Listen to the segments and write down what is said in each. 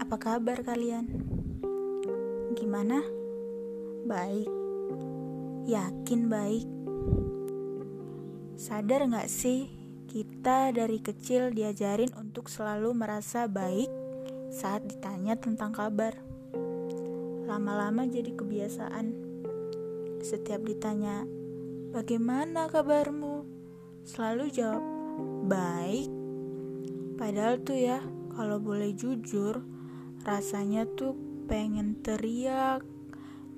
Apa kabar kalian? Gimana? Baik. Yakin baik? Sadar gak sih kita dari kecil diajarin untuk selalu merasa baik saat ditanya tentang kabar. Lama-lama jadi kebiasaan. Setiap ditanya, "Bagaimana kabarmu?" Selalu jawab, "Baik." Padahal tuh ya, kalau boleh jujur, rasanya tuh pengen teriak,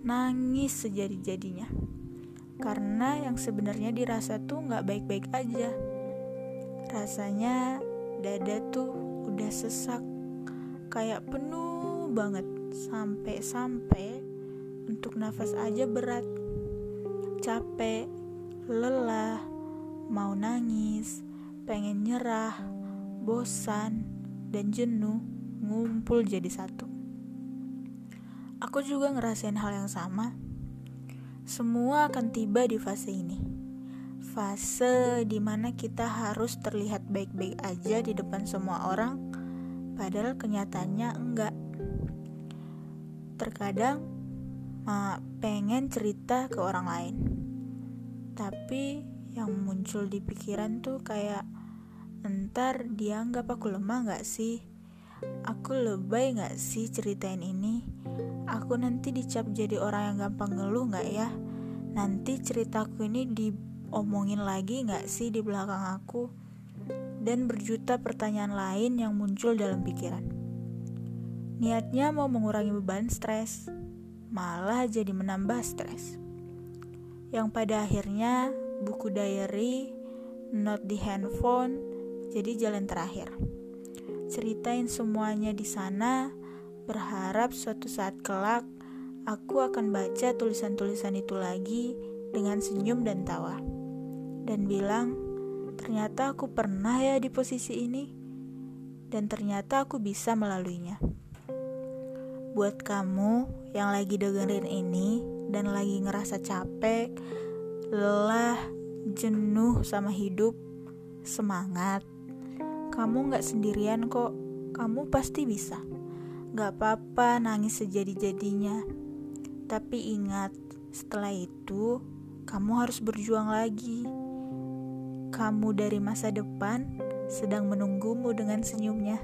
nangis sejadi-jadinya. Karena yang sebenarnya dirasa tuh nggak baik-baik aja. Rasanya dada tuh udah sesak, kayak penuh banget, sampai-sampai untuk nafas aja berat. Capek, lelah, mau nangis, pengen nyerah, bosan, dan jenuh ngumpul jadi satu. Aku juga ngerasain hal yang sama. Semua akan tiba di fase ini. Fase di mana kita harus terlihat baik-baik aja di depan semua orang, padahal kenyataannya enggak. Terkadang pengen cerita ke orang lain, tapi yang muncul di pikiran tuh kayak Ntar dianggap aku lemah gak sih? Aku lebay gak sih ceritain ini? Aku nanti dicap jadi orang yang gampang ngeluh gak ya? Nanti ceritaku ini diomongin lagi gak sih di belakang aku? Dan berjuta pertanyaan lain yang muncul dalam pikiran. Niatnya mau mengurangi beban stres, malah jadi menambah stres. Yang pada akhirnya buku diary, note di handphone, jadi jalan terakhir. Ceritain semuanya di sana, berharap suatu saat kelak aku akan baca tulisan-tulisan itu lagi dengan senyum dan tawa. Dan bilang, ternyata aku pernah ya di posisi ini. Dan ternyata aku bisa melaluinya. Buat kamu yang lagi dengerin ini dan lagi ngerasa capek, lelah, jenuh sama hidup, semangat. Kamu gak sendirian kok, kamu pasti bisa. Gak apa-apa nangis sejadi-jadinya. Tapi ingat, setelah itu kamu harus berjuang lagi. Kamu dari masa depan sedang menunggumu dengan senyumnya.